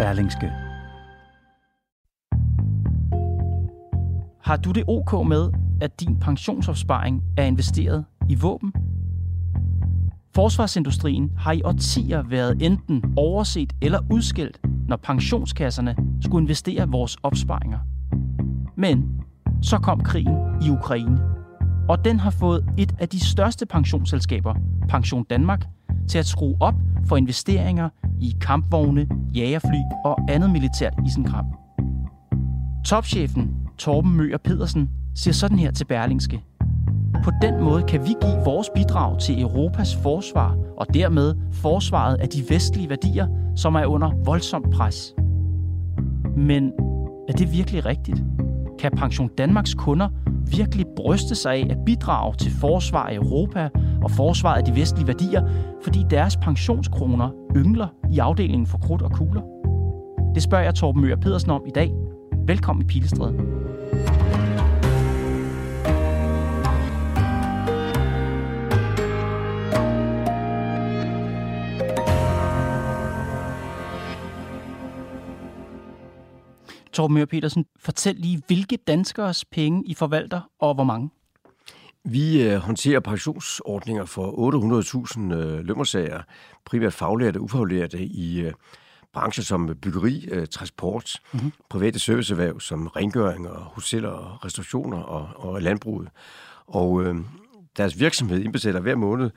Berlingske. Har du det ok med, at din pensionsopsparing er investeret i våben? Forsvarsindustrien har i årtier været enten overset eller udskilt, når pensionskasserne skulle investere vores opsparinger. Men så kom krigen i Ukraine, og den har fået et af de største pensionsselskaber, Pension Danmark, til at skrue op for investeringer i kampvogne, jagerfly og andet militært isenkram. Topchefen Torben Møger Pedersen siger sådan her til Berlingske. På den måde kan vi give vores bidrag til Europas forsvar og dermed forsvaret af de vestlige værdier, som er under voldsomt pres. Men er det virkelig rigtigt? Kan Pension Danmarks kunder virkelig bryste sig af at bidrage til forsvar af Europa og forsvaret af de vestlige værdier, fordi deres pensionskroner yngler i afdelingen for krudt og kugler? Det spørger jeg Torben Møger Pedersen om i dag. Velkommen i Pilestræde. Torben Møger Petersen, fortæl lige, hvilke danskers penge I forvalter, og hvor mange? Vi øh, håndterer pensionsordninger for 800.000 øh, lønmodtagere, primært faglærte og ufaglærte i øh, brancher som byggeri, øh, transport, mm-hmm. private serviceerhverv som rengøring og hoteller og restaurationer og, og landbruget. Og øh, deres virksomhed indbetaler hver måned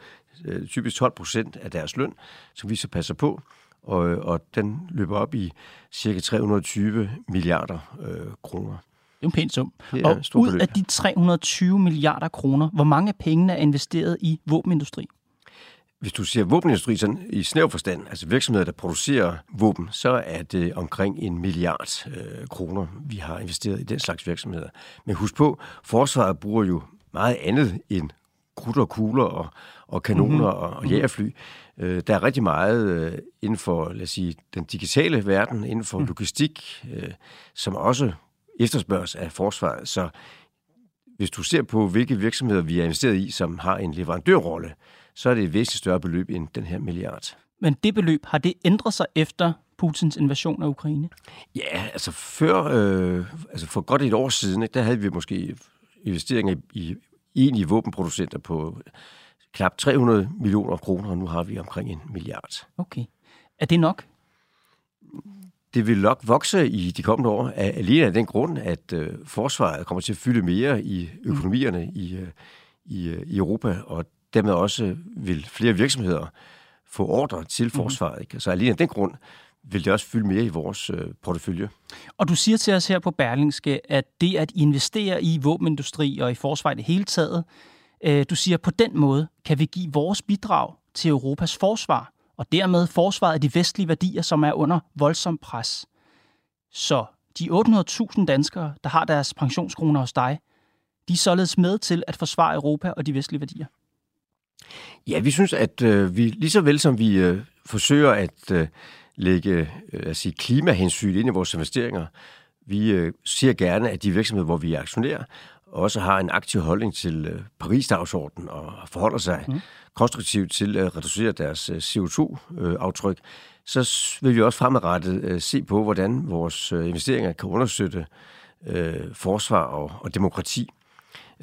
øh, typisk 12 procent af deres løn, som vi så passer på og, og den løber op i cirka 320 milliarder øh, kroner. Det er en pæn sum. Og ud beløb. af de 320 milliarder kroner, hvor mange af pengene er investeret i våbenindustri? Hvis du siger våbenindustri sådan i snæv forstand, altså virksomheder, der producerer våben, så er det omkring en milliard øh, kroner, vi har investeret i den slags virksomheder. Men husk på, forsvaret bruger jo meget andet end krudt og kugler og, og kanoner mm-hmm. og, og jægerfly. Øh, der er rigtig meget øh, inden for, lad os sige, den digitale verden, inden for mm. logistik, øh, som også efterspørges af forsvaret. Så hvis du ser på, hvilke virksomheder vi er investeret i, som har en leverandørrolle, så er det et væsentligt større beløb end den her milliard. Men det beløb, har det ændret sig efter Putins invasion af Ukraine? Ja, altså før, øh, altså for godt et år siden, ikke, der havde vi måske investeringer i, i enige våbenproducenter på knap 300 millioner kroner, og nu har vi omkring en milliard. Okay. Er det nok? Det vil nok vokse i de kommende år, alene af den grund, at øh, forsvaret kommer til at fylde mere i økonomierne mm. i, øh, i, øh, i Europa, og dermed også vil flere virksomheder få ordre til mm-hmm. forsvaret. Ikke? Så alene af den grund vil det også fylde mere i vores øh, portefølje. Og du siger til os her på Berlingske, at det at investere i våbenindustri og i forsvaret i det hele taget, Øh, du siger, på den måde kan vi give vores bidrag til Europas forsvar, og dermed forsvaret af de vestlige værdier, som er under voldsom pres. Så de 800.000 danskere, der har deres pensionskroner hos dig, de er således med til at forsvare Europa og de vestlige værdier. Ja, vi synes, at øh, vi lige så vel som vi øh, forsøger at øh, lægge øh, at sige, klimahensyn ind i vores investeringer, vi øh, siger gerne, at de virksomheder, hvor vi er aktionærer, også har en aktiv holdning til øh, Paris-dagsordenen og forholder sig mm. konstruktivt til at reducere deres øh, CO2-aftryk, så vil vi også fremadrettet øh, se på, hvordan vores investeringer kan understøtte forsvar og, og demokrati.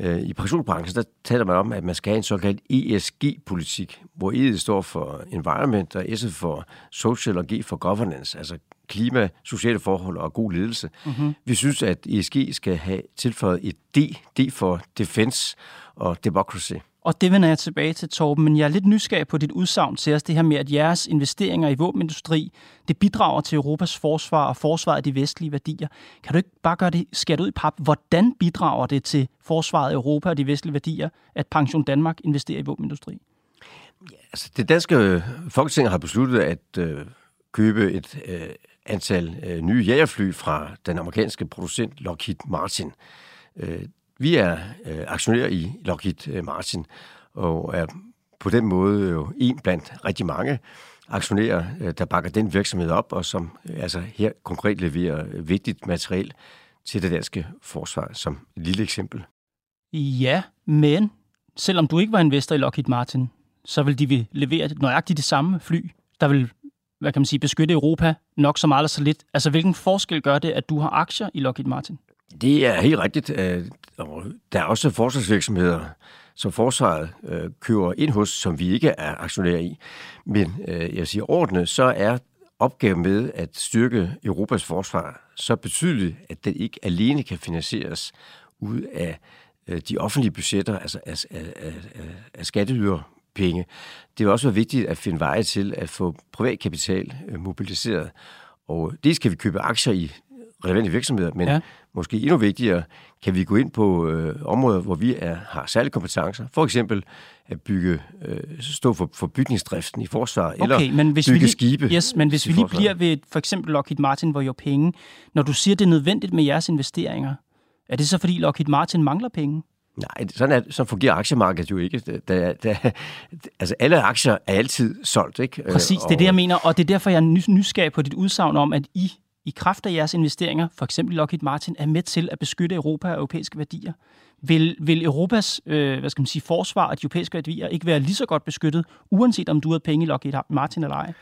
I pensionsbranchen der taler man om, at man skal have en såkaldt ESG-politik, hvor E står for environment, og S for social og G for governance, altså klima, sociale forhold og god ledelse. Mm-hmm. Vi synes, at ESG skal have tilføjet et D, D for defense og democracy. Og det vender jeg tilbage til, Torben, men jeg er lidt nysgerrig på dit udsagn til os, det her med, at jeres investeringer i våbenindustri, det bidrager til Europas forsvar og forsvaret af de vestlige værdier. Kan du ikke bare gøre det skært ud i pap? Hvordan bidrager det til forsvaret af Europa og de vestlige værdier, at Pension Danmark investerer i våbenindustri? Ja, altså, det danske øh, folketing har besluttet at øh, købe et øh, antal øh, nye jagerfly fra den amerikanske producent Lockheed Martin. Øh, vi er øh, aktionærer i Lockheed øh, Martin, og er på den måde jo en blandt rigtig mange aktionærer, øh, der bakker den virksomhed op, og som øh, altså her konkret leverer vigtigt materiel til det danske forsvar, som et lille eksempel. Ja, men selvom du ikke var investor i Lockheed Martin, så vil de levere nøjagtigt det samme fly, der vil hvad kan man sige, beskytte Europa nok så meget eller så lidt. Altså, hvilken forskel gør det, at du har aktier i Lockheed Martin? Det er helt rigtigt. Øh, der er også forsvarsvirksomheder, som forsvaret øh, køber ind hos, som vi ikke er aktionærer i. Men øh, jeg siger ordentligt, så er opgaven med at styrke Europas forsvar så betydeligt, at den ikke alene kan finansieres ud af øh, de offentlige budgetter, altså af, af, af, af skatteyderpenge. Det er også være vigtigt at finde veje til at få privat kapital øh, mobiliseret. Og det kan vi købe aktier i relevante virksomheder, men ja. måske endnu vigtigere, kan vi gå ind på øh, områder, hvor vi er, har særlige kompetencer. For eksempel at bygge, øh, stå for, for bygningsdriften i forsvaret, okay, eller men hvis bygge vi lige, skibe. Yes, men hvis vi lige bliver ved for eksempel Lockheed Martin, hvor jo penge, når du siger, det er nødvendigt med jeres investeringer, er det så fordi Lockheed Martin mangler penge? Nej, sådan, er, sådan fungerer aktiemarkedet jo ikke. Da, da, altså alle aktier er altid solgt, ikke? Præcis, og, det er det, jeg mener, og det er derfor, jeg er nysgerrig på dit udsagn om, at I i kraft af jeres investeringer, for eksempel Lockheed Martin, er med til at beskytte Europa og europæiske værdier. Vil, vil Europas øh, hvad skal man sige, forsvar og de europæiske værdier ikke være lige så godt beskyttet, uanset om du har penge i Lockheed Martin eller ej?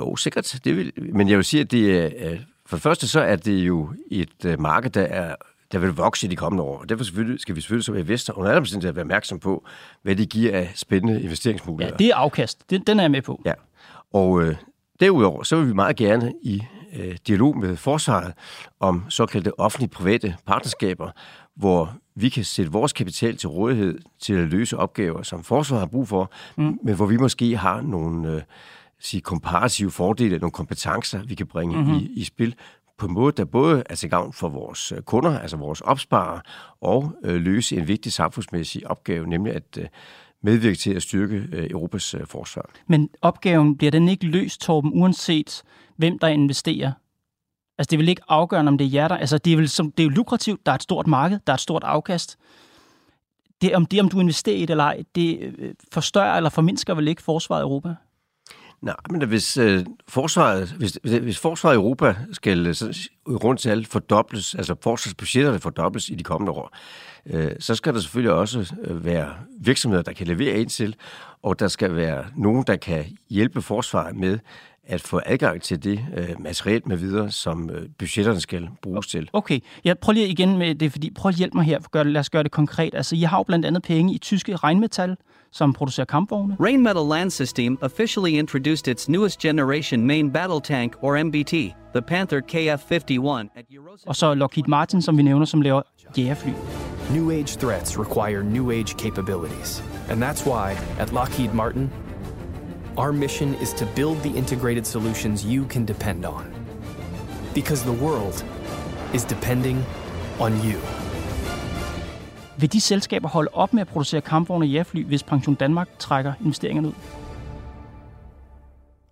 Jo, sikkert. Det vil, men jeg vil sige, at det er, for det første så er det jo et øh, marked, der er der vil vokse i de kommende år. Og derfor skal vi selvfølgelig som investor under alle omstændigheder være opmærksom på, hvad det giver af spændende investeringsmuligheder. Ja, det er afkast. Den, den er jeg med på. Ja. Og øh, derudover, så vil vi meget gerne i øh, dialog med forsvaret om såkaldte offentlige-private partnerskaber, hvor vi kan sætte vores kapital til rådighed til at løse opgaver, som forsvaret har brug for, mm. men hvor vi måske har nogle øh, sige, komparative fordele, nogle kompetencer, vi kan bringe mm-hmm. i, i spil, på en måde, der både er til gavn for vores øh, kunder, altså vores opsparere, og øh, løse en vigtig samfundsmæssig opgave, nemlig at øh, medvirke til at styrke øh, Europas øh, forsvar. Men opgaven bliver den ikke løst, Torben, uanset hvem der investerer? Altså, det vil ikke afgørende, om det er jer, der... Altså, det er, vel, som, det er jo lukrativt, der er et stort marked, der er et stort afkast. Det, om det, om du investerer i det eller ej, det øh, forstørrer eller formindsker vel ikke forsvaret i Europa? Nej, men hvis øh, forsvaret, hvis, hvis forsvaret i Europa skal øh, så, rundt til alt fordobles, altså forsvarsbudgetterne fordobles i de kommende år, øh, så skal der selvfølgelig også øh, være virksomheder, der kan levere ind til, og der skal være nogen, der kan hjælpe forsvaret med at få adgang til det øh, materiel med videre, som øh, budgetterne skal bruges til. Okay, jeg prøver lige igen med det, fordi prøv at hjælpe mig her, for gør, lad os gøre det konkret. Altså, I har jo blandt andet penge i tyske regnmetal, som producerer kampvogne. Rainmetal Land System officially introduced its newest generation main battle tank, or MBT, the Panther KF-51. At Og så Lockheed Martin, som vi nævner, som laver jægerfly. New age threats require new age capabilities. And that's why, at Lockheed Martin, our mission is to build the integrated solutions you can depend on. Because the world is depending on you. Vil de selskaber holde op med at producere kampvogne og jægerfly, hvis Pension Danmark trækker investeringerne ud?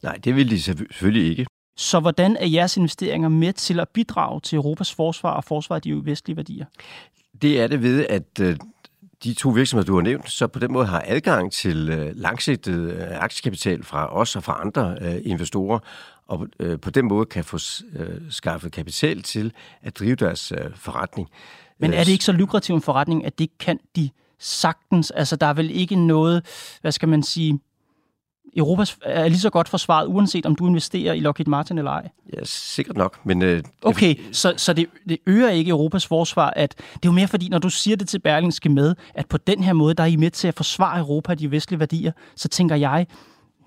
Nej, det vil de selvfølgelig ikke. Så hvordan er jeres investeringer med til at bidrage til Europas forsvar og forsvar af de vestlige værdier? Det er det ved, at øh, de to virksomheder, du har nævnt, så på den måde har adgang til øh, langsigtet øh, aktiekapital fra os og fra andre investorer, og på den måde kan få skaffet kapital til at drive deres forretning. Men er det ikke så lukrativ en forretning, at det kan de sagtens? Altså, der er vel ikke noget, hvad skal man sige, Europa er lige så godt forsvaret, uanset om du investerer i Lockheed Martin eller ej? Ja, sikkert nok, men... Øh, okay, så, så det, det øger ikke Europas forsvar, at det er jo mere fordi, når du siger det til Berlingske med, at på den her måde, der er I med til at forsvare Europa og de vestlige værdier, så tænker jeg,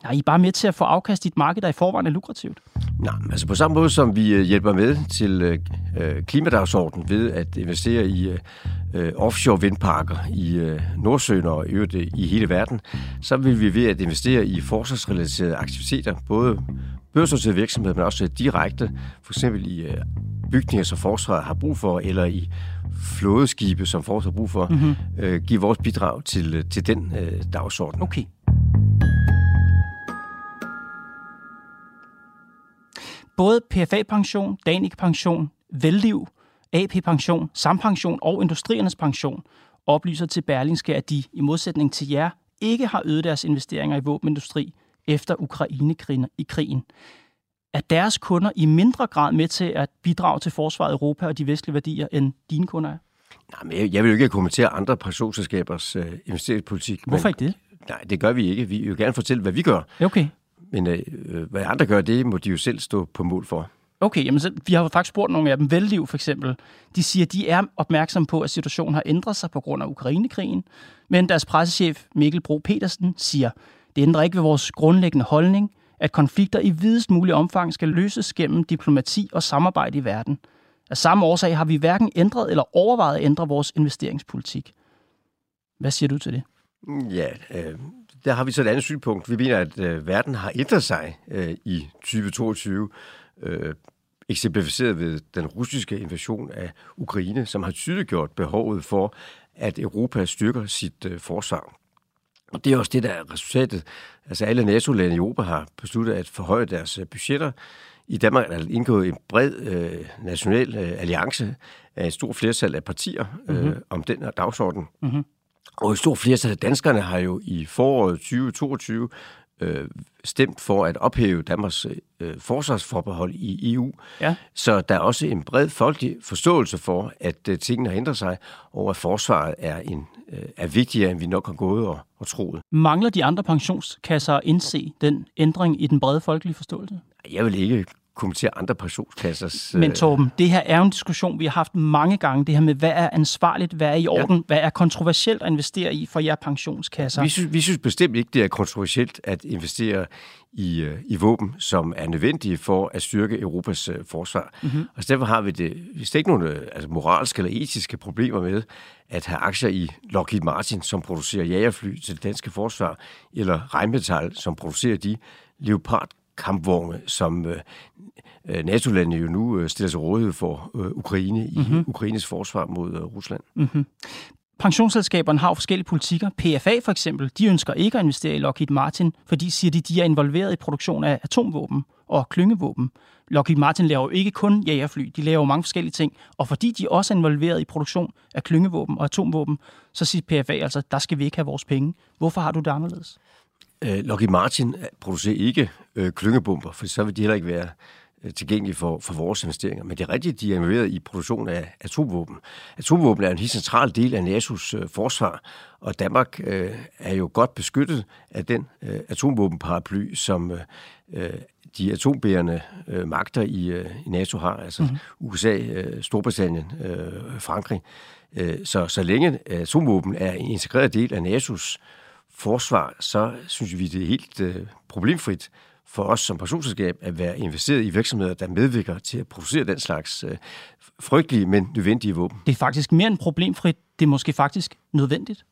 Nej, I er bare med til at få afkast i et marked, der i forvejen er lukrativt. Nej, altså på samme måde som vi øh, hjælper med til øh, øh klimadagsordenen ved at investere i øh, offshore vindparker i øh, Nordsøen og øvrigt i hele verden, så vil vi ved at investere i forsvarsrelaterede aktiviteter, både børsnoterede virksomheder, men også direkte, for eksempel i øh, bygninger, som forsvaret har brug for, eller i flådeskibe, som forsvaret har brug for, mm-hmm. øh, give vores bidrag til, til den øh, dagsorden. Okay. Både PFA-pension, Danica-pension, Velliv, AP-pension, Sampension og Industriernes pension oplyser til Berlingske, at de i modsætning til jer ikke har øget deres investeringer i våbenindustri efter Ukraine-krigen i krigen. Er deres kunder i mindre grad med til at bidrage til forsvaret i Europa og de vestlige værdier, end dine kunder er? Nej, men jeg vil jo ikke kommentere andre pensionsselskabers øh, investeringspolitik. Hvorfor ikke det? Nej, det gør vi ikke. Vi vil jo gerne fortælle, hvad vi gør. Okay. Men øh, hvad andre gør, det må de jo selv stå på mål for. Okay, jamen så, vi har jo faktisk spurgt nogle af dem, Velliv for eksempel. De siger, at de er opmærksomme på, at situationen har ændret sig på grund af Ukrainekrigen. Men deres pressechef Mikkel Bro Petersen siger, det ændrer ikke ved vores grundlæggende holdning, at konflikter i videst mulig omfang skal løses gennem diplomati og samarbejde i verden. Af samme årsag har vi hverken ændret eller overvejet at ændre vores investeringspolitik. Hvad siger du til det? Ja, øh, der har vi så et andet synspunkt. Vi mener, at øh, verden har ændret sig øh, i 2022, øh, eksemplificeret ved den russiske invasion af Ukraine, som har tydeliggjort behovet for, at Europa styrker sit øh, forsvar. Og det er også det, der er resultatet. Altså alle NATO-lande i Europa har besluttet at forhøje deres øh, budgetter. I Danmark er der indgået en bred øh, national øh, alliance af et stort flertal af partier øh, mm-hmm. om den her dagsorden. Mm-hmm. Og et stort flertal af danskerne har jo i foråret 2022 øh, stemt for at ophæve Danmarks øh, forsvarsforbehold i EU. Ja. Så der er også en bred folkelig forståelse for, at øh, tingene har ændret sig, og at forsvaret er, en, øh, er vigtigere, end vi nok har gået og, og troet. Mangler de andre pensionskasser at indse den ændring i den brede folkelige forståelse? Jeg vil ikke kommentere andre pensionskassers... Men øh, Torben, det her er jo en diskussion, vi har haft mange gange, det her med, hvad er ansvarligt, hvad er i orden, ja. hvad er kontroversielt at investere i for jer pensionskasser? Vi synes, vi synes bestemt ikke, det er kontroversielt at investere i, øh, i våben, som er nødvendige for at styrke Europas uh, forsvar. Mm-hmm. Og så derfor har vi det, hvis ikke nogen altså, moralske eller etiske problemer med at have aktier i Lockheed Martin, som producerer jagerfly til det danske forsvar, eller Rheinmetall, som producerer de Leopard kampvogne, som øh, øh, NATO-landene jo nu øh, stiller sig rådighed for øh, Ukraine i mm-hmm. Ukraines forsvar mod øh, Rusland. Mm-hmm. Pensionsselskaberne har jo forskellige politikker. PFA for eksempel, de ønsker ikke at investere i Lockheed Martin, fordi siger de, de er involveret i produktion af atomvåben og klyngevåben. Lockheed Martin laver jo ikke kun jagerfly, de laver jo mange forskellige ting. Og fordi de også er involveret i produktion af klyngevåben og atomvåben, så siger PFA altså, der skal vi ikke have vores penge. Hvorfor har du det anderledes? Øh, Lockheed Martin producerer ikke øh, klyngebomber, for så vil de heller ikke være øh, tilgængelige for, for vores investeringer. Men det er rigtigt, de er involveret i produktion af atomvåben. Atomvåben er en helt central del af NATO's øh, forsvar, og Danmark øh, er jo godt beskyttet af den øh, atomvåbenparaply, som øh, de atombærende øh, magter i, øh, i NATO har, altså mm-hmm. USA, øh, Storbritannien, øh, Frankrig. Øh, så så længe atomvåben er en integreret del af NATO's forsvar, så synes vi, det er helt øh, problemfrit for os som pensionsselskab at være investeret i virksomheder, der medvirker til at producere den slags øh, frygtelige, men nødvendige våben. Det er faktisk mere end problemfrit. Det er måske faktisk nødvendigt.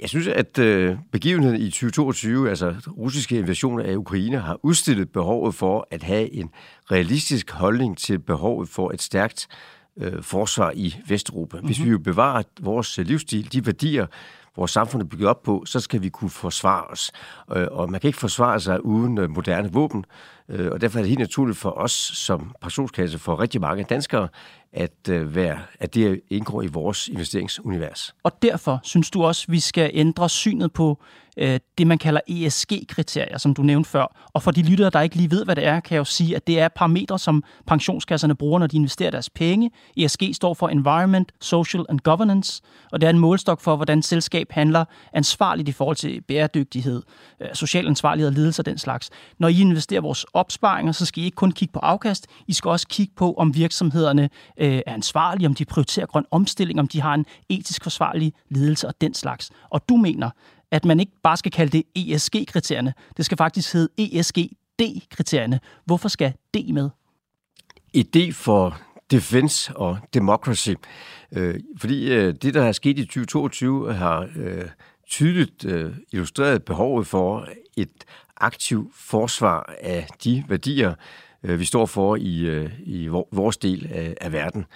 Jeg synes, at øh, begivenheden i 2022, altså russiske invasioner af Ukraine, har udstillet behovet for at have en realistisk holdning til behovet for et stærkt øh, forsvar i Vesteuropa. Mm-hmm. Hvis vi jo bevarer vores livsstil, de værdier, vores samfund er bygget op på, så skal vi kunne forsvare os. Øh, og man kan ikke forsvare sig uden øh, moderne våben, øh, og derfor er det helt naturligt for os som pensionskasse for rigtig mange danskere, at, øh, være, at det indgår i vores investeringsunivers. Og derfor synes du også, at vi skal ændre synet på øh, det, man kalder ESG-kriterier, som du nævnte før. Og for de lyttere, der ikke lige ved, hvad det er, kan jeg jo sige, at det er parametre, som pensionskasserne bruger, når de investerer deres penge. ESG står for Environment, Social and Governance, og det er en målstok for, hvordan selskab handler ansvarligt i forhold til bæredygtighed, øh, social ansvarlighed og ledelse og den slags. Når I investerer vores opsparinger, så skal I ikke kun kigge på afkast, I skal også kigge på, om virksomhederne øh, Øh, er ansvarlige, om de prioriterer grøn omstilling, om de har en etisk forsvarlig ledelse og den slags. Og du mener, at man ikke bare skal kalde det ESG-kriterierne. Det skal faktisk hedde ESG-D-kriterierne. Hvorfor skal D med? Et D for defense og democracy. Øh, fordi øh, det, der er sket i 2022, har øh, tydeligt øh, illustreret behovet for et aktivt forsvar af de værdier, øh, vi står for i, øh, i vores del af, af verden.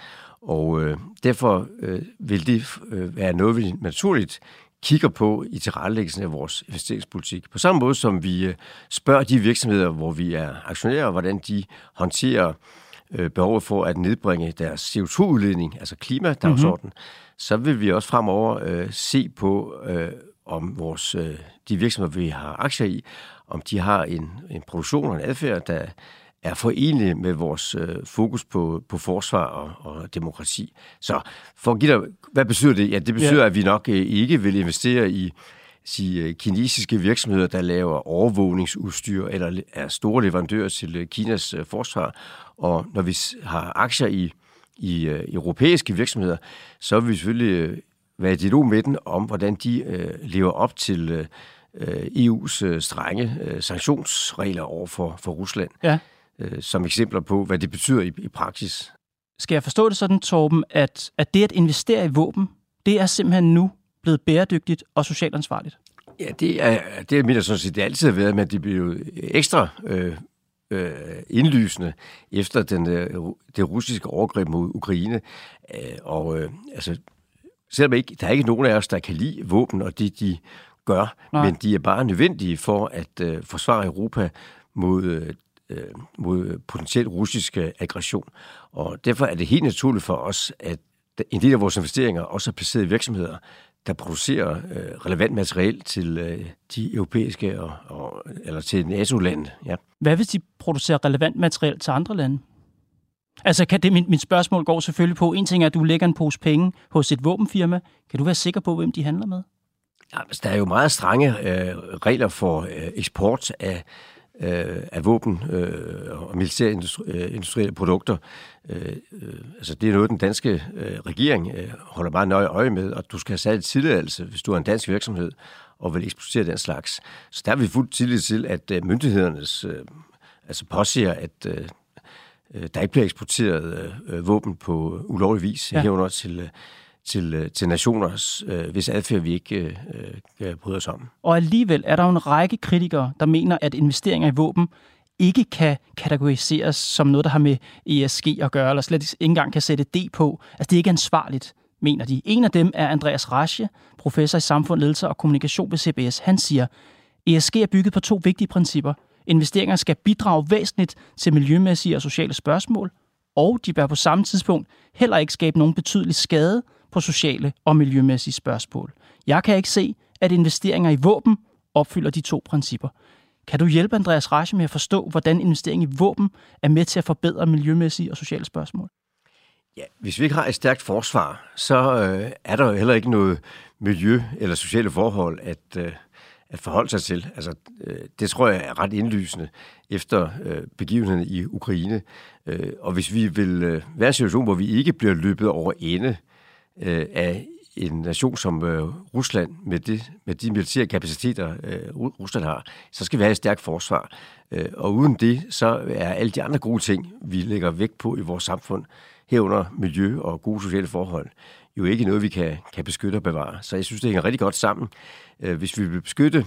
Og øh, derfor øh, vil det øh, være noget, vi naturligt kigger på i tilrettelæggelsen af vores investeringspolitik. På samme måde som vi øh, spørger de virksomheder, hvor vi er aktionærer, hvordan de håndterer øh, behovet for at nedbringe deres CO2-udledning, altså klimadagsordenen, mm-hmm. så vil vi også fremover øh, se på, øh, om vores, øh, de virksomheder, vi har aktier i, om de har en, en produktion og en adfærd, der er forenlige med vores øh, fokus på, på forsvar og, og demokrati. Så for at give dig, hvad betyder det? Ja, det betyder, ja. at vi nok øh, ikke vil investere i sige, øh, kinesiske virksomheder, der laver overvågningsudstyr eller er store leverandører til øh, Kinas øh, forsvar. Og når vi har aktier i, i øh, europæiske virksomheder, så vil vi selvfølgelig øh, være i dialog med dem om, hvordan de øh, lever op til øh, EU's øh, strenge øh, sanktionsregler over for, for Rusland. Ja øh, som eksempler på, hvad det betyder i, i praksis. Skal jeg forstå det sådan, Torben, at, at det at investere i våben, det er simpelthen nu blevet bæredygtigt og socialt ansvarligt? Ja, det er, det er mit sådan set, det altid har været, men det bliver jo ekstra øh, øh, indlysende efter den, øh, det russiske overgreb mod Ukraine. Øh, og øh, altså, selvom ikke, der er ikke nogen af os, der kan lide våben og det, de gør, Nej. men de er bare nødvendige for at øh, forsvare Europa mod øh, øh, mod potentiel russisk aggression. Og derfor er det helt naturligt for os, at en del af vores investeringer også er placeret i virksomheder, der producerer øh, relevant materiel til øh, de europæiske og, og eller til NATO-lande. Ja. Hvad hvis de producerer relevant materiel til andre lande? Altså, kan det, mit, mit spørgsmål går selvfølgelig på, en ting er, at du lægger en pose penge hos et våbenfirma. Kan du være sikker på, hvem de handler med? Ja, altså, der er jo meget strenge øh, regler for øh, eksport af øh, af våben øh, og militærindustrielle øh, produkter. Øh, øh, altså det er noget, den danske øh, regering øh, holder meget nøje øje med, og du skal have sat tilladelse, hvis du er en dansk virksomhed og vil eksportere den slags. Så der er vi fuldt tillid til, at øh, myndighedernes øh, altså påser, at øh, der ikke bliver eksporteret øh, våben på ulovlig vis, ja. herunder til øh, til, øh, til nationer, øh, hvis adfærd vi ikke øh, øh, bryder os om. Og alligevel er der jo en række kritikere, der mener, at investeringer i våben ikke kan kategoriseres som noget, der har med ESG at gøre, eller slet ikke engang kan sætte D på. Altså det er ikke ansvarligt, mener de. En af dem er Andreas Rasche, professor i samfund, ledelse og kommunikation ved CBS. Han siger, ESG er bygget på to vigtige principper. Investeringer skal bidrage væsentligt til miljømæssige og sociale spørgsmål, og de bør på samme tidspunkt heller ikke skabe nogen betydelig skade på sociale og miljømæssige spørgsmål. Jeg kan ikke se, at investeringer i våben opfylder de to principper. Kan du hjælpe Andreas Rasche med at forstå, hvordan investering i våben er med til at forbedre miljømæssige og sociale spørgsmål? Ja, hvis vi ikke har et stærkt forsvar, så øh, er der jo heller ikke noget miljø- eller sociale forhold at, øh, at forholde sig til. Altså, øh, det tror jeg er ret indlysende efter øh, begivenhederne i Ukraine. Øh, og hvis vi vil øh, være i en situation, hvor vi ikke bliver løbet over ende øh, Øh, af en nation som øh, Rusland, med, det, med de militære kapaciteter, øh, Rusland har, så skal vi have et stærkt forsvar. Øh, og uden det, så er alle de andre gode ting, vi lægger vægt på i vores samfund, herunder miljø og gode sociale forhold, jo ikke noget, vi kan, kan beskytte og bevare. Så jeg synes, det hænger rigtig godt sammen. Øh, hvis vi vil beskytte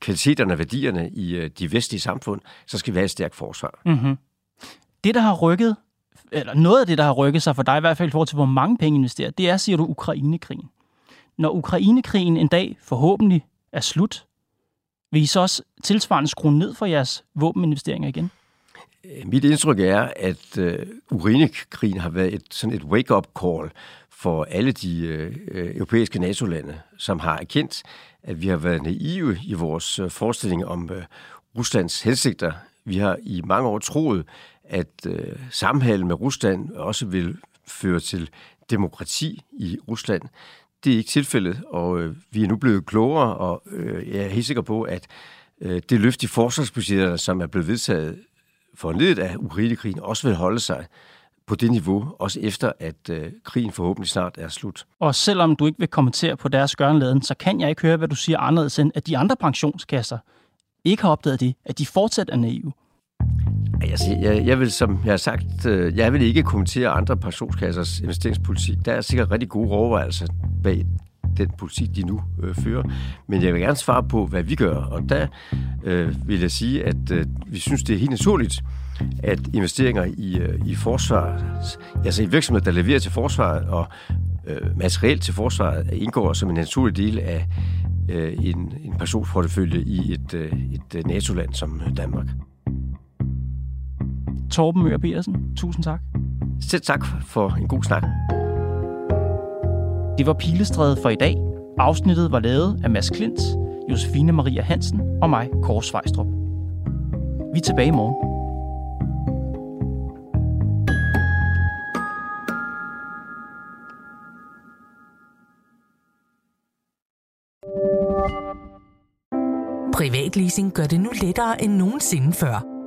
kvaliteterne og værdierne i øh, de vestlige samfund, så skal vi have et stærkt forsvar. Mm-hmm. Det, der har rykket eller noget af det, der har rykket sig for dig, i hvert fald i forhold til, hvor mange penge investerer, det er, siger du, Ukrainekrigen. Når Ukrainekrigen en dag forhåbentlig er slut, vil I så også tilsvarende skrue ned for jeres våbeninvesteringer igen? Øh, mit indtryk er, at øh, Ukrainekrigen har været et, sådan et wake-up call for alle de øh, øh europæiske NATO-lande, som har erkendt, at vi har været naive i vores øh, forestilling om øh, Ruslands hensigter. Vi har i mange år troet, at øh, samhandel med Rusland også vil føre til demokrati i Rusland. Det er ikke tilfældet, og øh, vi er nu blevet klogere, og øh, jeg er helt sikker på, at øh, det løft i forsvarsbudgetterne, som er blevet vedtaget foranledet af af Ukrainekrigen, også vil holde sig på det niveau, også efter at øh, krigen forhåbentlig snart er slut. Og selvom du ikke vil kommentere på deres gørenladen, så kan jeg ikke høre, hvad du siger anderledes end, at de andre pensionskasser ikke har opdaget det, at de fortsat er naive. Altså, jeg, jeg vil, som jeg har sagt, øh, jeg vil ikke kommentere andre pensionskassers investeringspolitik. Der er sikkert rigtig gode overvejelser bag den politik, de nu øh, fører. Men jeg vil gerne svare på, hvad vi gør. Og der øh, vil jeg sige, at øh, vi synes, det er helt naturligt, at investeringer i, øh, i forsvar, altså i virksomheder, der leverer til forsvaret og øh, materiel til forsvaret indgår som en naturlig del af øh, en, en pensionsportefølje i et, øh, et øh, NATO-land som Danmark. Torben Møger Petersen, tusind tak. Selv tak for en god snak. Det var Pilestrædet for i dag. Afsnittet var lavet af Mads Klint, Josefine Maria Hansen og mig, Kåre Svejstrup. Vi er tilbage i morgen. Privatleasing gør det nu lettere end nogensinde før.